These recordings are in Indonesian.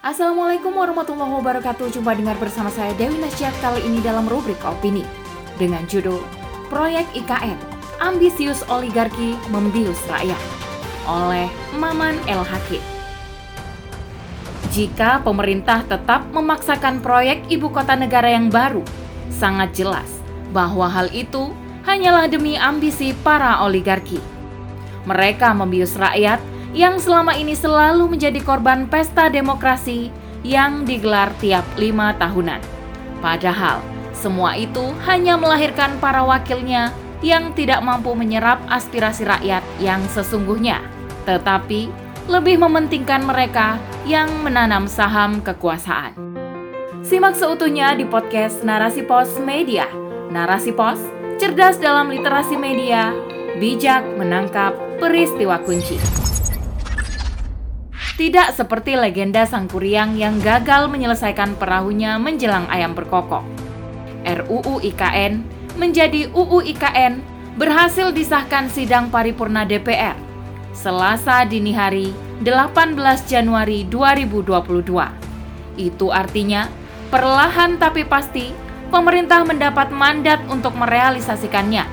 Assalamualaikum warahmatullahi wabarakatuh. Jumpa dengar bersama saya Dewi Nasya kali ini dalam rubrik opini dengan judul Proyek IKN Ambisius Oligarki Membius Rakyat oleh Maman El Hakim. Jika pemerintah tetap memaksakan proyek ibu kota negara yang baru, sangat jelas bahwa hal itu hanyalah demi ambisi para oligarki. Mereka membius rakyat yang selama ini selalu menjadi korban pesta demokrasi yang digelar tiap lima tahunan. Padahal, semua itu hanya melahirkan para wakilnya yang tidak mampu menyerap aspirasi rakyat yang sesungguhnya, tetapi lebih mementingkan mereka yang menanam saham kekuasaan. Simak seutuhnya di podcast Narasi Pos Media. Narasi Pos, cerdas dalam literasi media, bijak menangkap peristiwa kunci. Tidak seperti legenda sang kuryang yang gagal menyelesaikan perahunya menjelang ayam berkokok. RUU IKN menjadi UU IKN berhasil disahkan sidang paripurna DPR Selasa dini hari 18 Januari 2022. Itu artinya perlahan tapi pasti pemerintah mendapat mandat untuk merealisasikannya.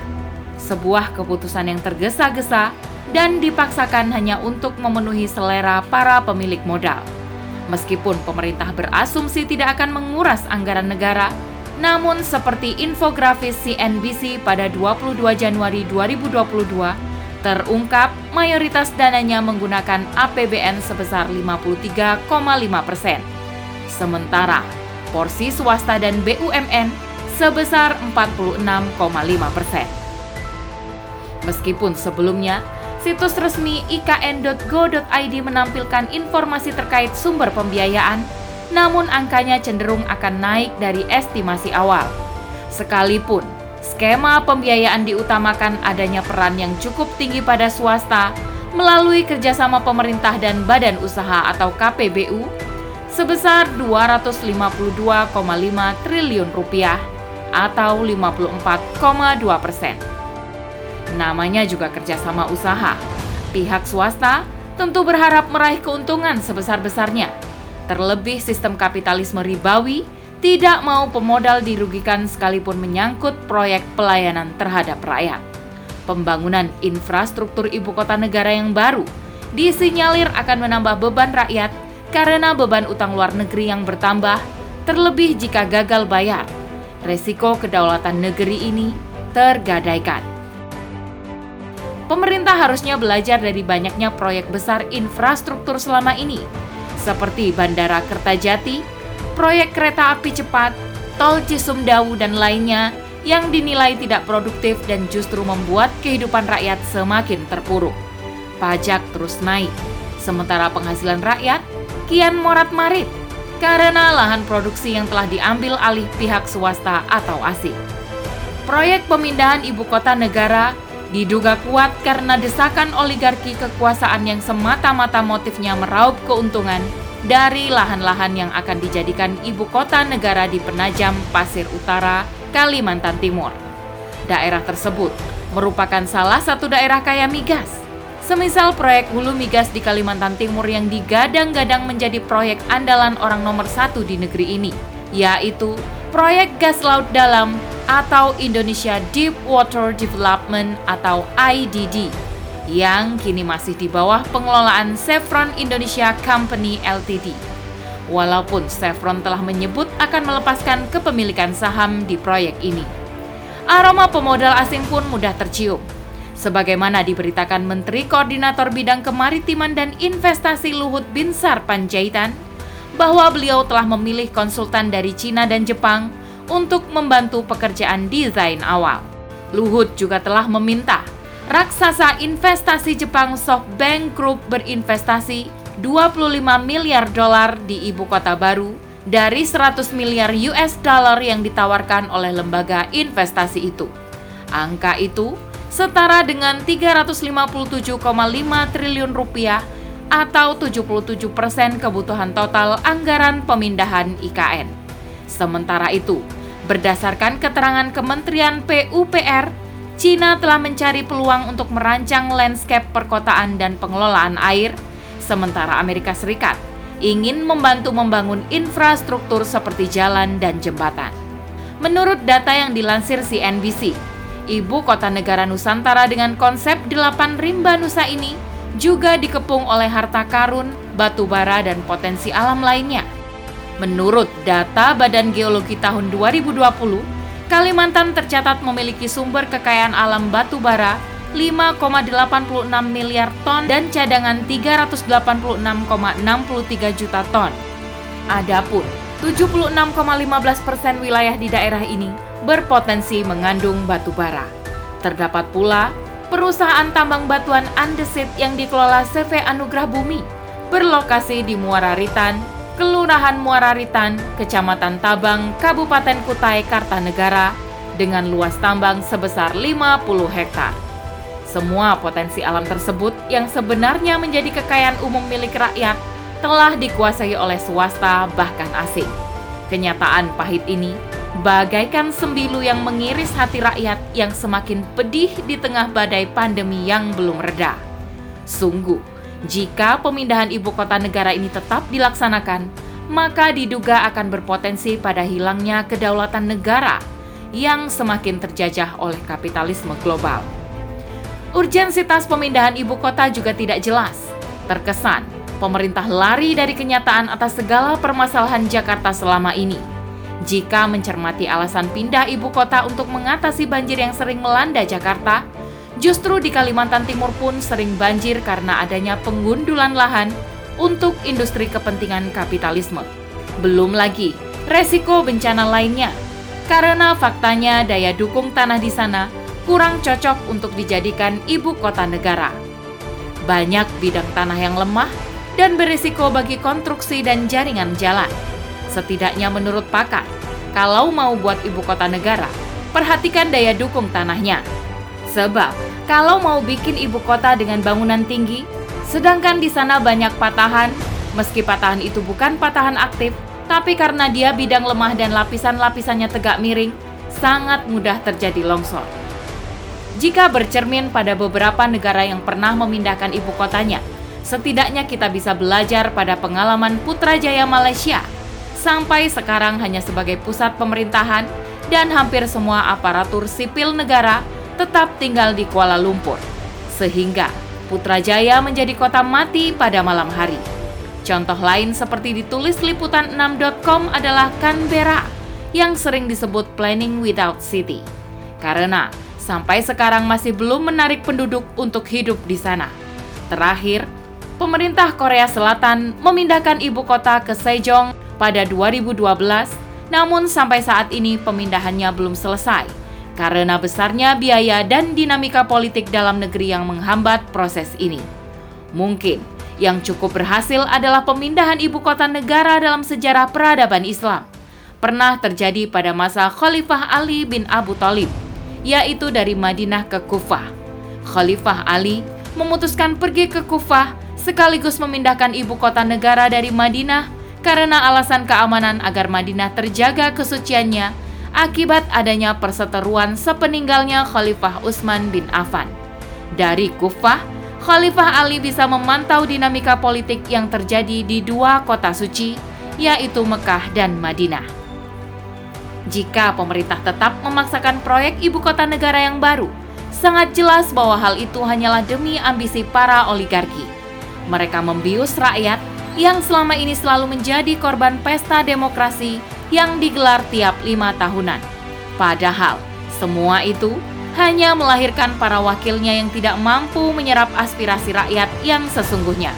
Sebuah keputusan yang tergesa-gesa dan dipaksakan hanya untuk memenuhi selera para pemilik modal. Meskipun pemerintah berasumsi tidak akan menguras anggaran negara, namun seperti infografis CNBC pada 22 Januari 2022, terungkap mayoritas dananya menggunakan APBN sebesar 53,5 persen. Sementara porsi swasta dan BUMN sebesar 46,5 persen. Meskipun sebelumnya situs resmi ikn.go.id menampilkan informasi terkait sumber pembiayaan, namun angkanya cenderung akan naik dari estimasi awal. Sekalipun skema pembiayaan diutamakan adanya peran yang cukup tinggi pada swasta melalui kerjasama pemerintah dan badan usaha atau KPBU sebesar 252,5 triliun rupiah atau 54,2 persen. Namanya juga kerjasama usaha. Pihak swasta tentu berharap meraih keuntungan sebesar-besarnya. Terlebih sistem kapitalisme ribawi tidak mau pemodal dirugikan sekalipun menyangkut proyek pelayanan terhadap rakyat. Pembangunan infrastruktur ibu kota negara yang baru disinyalir akan menambah beban rakyat karena beban utang luar negeri yang bertambah, terlebih jika gagal bayar. Resiko kedaulatan negeri ini tergadaikan pemerintah harusnya belajar dari banyaknya proyek besar infrastruktur selama ini, seperti Bandara Kertajati, proyek kereta api cepat, tol Cisumdawu, dan lainnya yang dinilai tidak produktif dan justru membuat kehidupan rakyat semakin terpuruk. Pajak terus naik, sementara penghasilan rakyat kian morat-marit karena lahan produksi yang telah diambil alih pihak swasta atau asing. Proyek pemindahan ibu kota negara diduga kuat karena desakan oligarki kekuasaan yang semata-mata motifnya meraup keuntungan dari lahan-lahan yang akan dijadikan ibu kota negara di Penajam, Pasir Utara, Kalimantan Timur. Daerah tersebut merupakan salah satu daerah kaya migas. Semisal proyek hulu migas di Kalimantan Timur yang digadang-gadang menjadi proyek andalan orang nomor satu di negeri ini, yaitu proyek gas laut dalam atau Indonesia Deep Water Development atau IDD yang kini masih di bawah pengelolaan Chevron Indonesia Company Ltd. Walaupun Chevron telah menyebut akan melepaskan kepemilikan saham di proyek ini. Aroma pemodal asing pun mudah tercium. Sebagaimana diberitakan Menteri Koordinator Bidang Kemaritiman dan Investasi Luhut Binsar Panjaitan, bahwa beliau telah memilih konsultan dari Cina dan Jepang untuk membantu pekerjaan desain awal. Luhut juga telah meminta raksasa investasi Jepang SoftBank Group berinvestasi 25 miliar dolar di ibu kota baru dari 100 miliar US dollar yang ditawarkan oleh lembaga investasi itu. Angka itu setara dengan 357,5 triliun rupiah atau 77 persen kebutuhan total anggaran pemindahan IKN. Sementara itu, Berdasarkan keterangan Kementerian PUPR, Cina telah mencari peluang untuk merancang landscape perkotaan dan pengelolaan air, sementara Amerika Serikat ingin membantu membangun infrastruktur seperti jalan dan jembatan. Menurut data yang dilansir CNBC, ibu kota negara Nusantara dengan konsep delapan rimba Nusa ini juga dikepung oleh harta karun, batu bara, dan potensi alam lainnya. Menurut data Badan Geologi tahun 2020, Kalimantan tercatat memiliki sumber kekayaan alam batu bara 5,86 miliar ton dan cadangan 386,63 juta ton. Adapun 76,15 persen wilayah di daerah ini berpotensi mengandung batu bara. Terdapat pula perusahaan tambang batuan andesit yang dikelola CV Anugerah Bumi berlokasi di Muara Ritan, Kelurahan Muara Ritan, Kecamatan Tabang, Kabupaten Kutai Kartanegara dengan luas tambang sebesar 50 hektar. Semua potensi alam tersebut yang sebenarnya menjadi kekayaan umum milik rakyat telah dikuasai oleh swasta bahkan asing. Kenyataan pahit ini bagaikan sembilu yang mengiris hati rakyat yang semakin pedih di tengah badai pandemi yang belum reda. Sungguh, jika pemindahan ibu kota negara ini tetap dilaksanakan, maka diduga akan berpotensi pada hilangnya kedaulatan negara yang semakin terjajah oleh kapitalisme global. Urgensitas pemindahan ibu kota juga tidak jelas. Terkesan, pemerintah lari dari kenyataan atas segala permasalahan Jakarta selama ini. Jika mencermati alasan pindah ibu kota untuk mengatasi banjir yang sering melanda Jakarta, justru di Kalimantan Timur pun sering banjir karena adanya penggundulan lahan untuk industri kepentingan kapitalisme. Belum lagi resiko bencana lainnya, karena faktanya daya dukung tanah di sana kurang cocok untuk dijadikan ibu kota negara. Banyak bidang tanah yang lemah dan berisiko bagi konstruksi dan jaringan jalan. Setidaknya menurut pakar, kalau mau buat ibu kota negara, perhatikan daya dukung tanahnya. Sebab, kalau mau bikin ibu kota dengan bangunan tinggi, sedangkan di sana banyak patahan, meski patahan itu bukan patahan aktif, tapi karena dia bidang lemah dan lapisan-lapisannya tegak miring, sangat mudah terjadi longsor. Jika bercermin pada beberapa negara yang pernah memindahkan ibu kotanya, setidaknya kita bisa belajar pada pengalaman Putrajaya Malaysia. Sampai sekarang hanya sebagai pusat pemerintahan dan hampir semua aparatur sipil negara tetap tinggal di Kuala Lumpur. Sehingga Putrajaya menjadi kota mati pada malam hari. Contoh lain seperti ditulis liputan6.com adalah Canberra yang sering disebut planning without city. Karena sampai sekarang masih belum menarik penduduk untuk hidup di sana. Terakhir, pemerintah Korea Selatan memindahkan ibu kota ke Sejong pada 2012, namun sampai saat ini pemindahannya belum selesai karena besarnya biaya dan dinamika politik dalam negeri yang menghambat proses ini. Mungkin yang cukup berhasil adalah pemindahan ibu kota negara dalam sejarah peradaban Islam. Pernah terjadi pada masa Khalifah Ali bin Abu Thalib yaitu dari Madinah ke Kufah. Khalifah Ali memutuskan pergi ke Kufah sekaligus memindahkan ibu kota negara dari Madinah karena alasan keamanan agar Madinah terjaga kesuciannya akibat adanya perseteruan sepeninggalnya Khalifah Utsman bin Affan. Dari Kufah, Khalifah Ali bisa memantau dinamika politik yang terjadi di dua kota suci, yaitu Mekah dan Madinah jika pemerintah tetap memaksakan proyek ibu kota negara yang baru. Sangat jelas bahwa hal itu hanyalah demi ambisi para oligarki. Mereka membius rakyat yang selama ini selalu menjadi korban pesta demokrasi yang digelar tiap lima tahunan. Padahal, semua itu hanya melahirkan para wakilnya yang tidak mampu menyerap aspirasi rakyat yang sesungguhnya.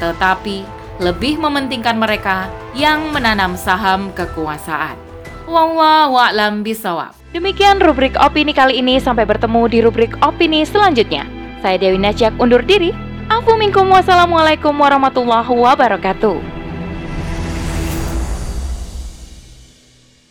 Tetapi, lebih mementingkan mereka yang menanam saham kekuasaan. Wallahu bisawab. Demikian rubrik opini kali ini sampai bertemu di rubrik opini selanjutnya. Saya Dewi Najak undur diri. Afu minkum wassalamualaikum warahmatullahi wabarakatuh.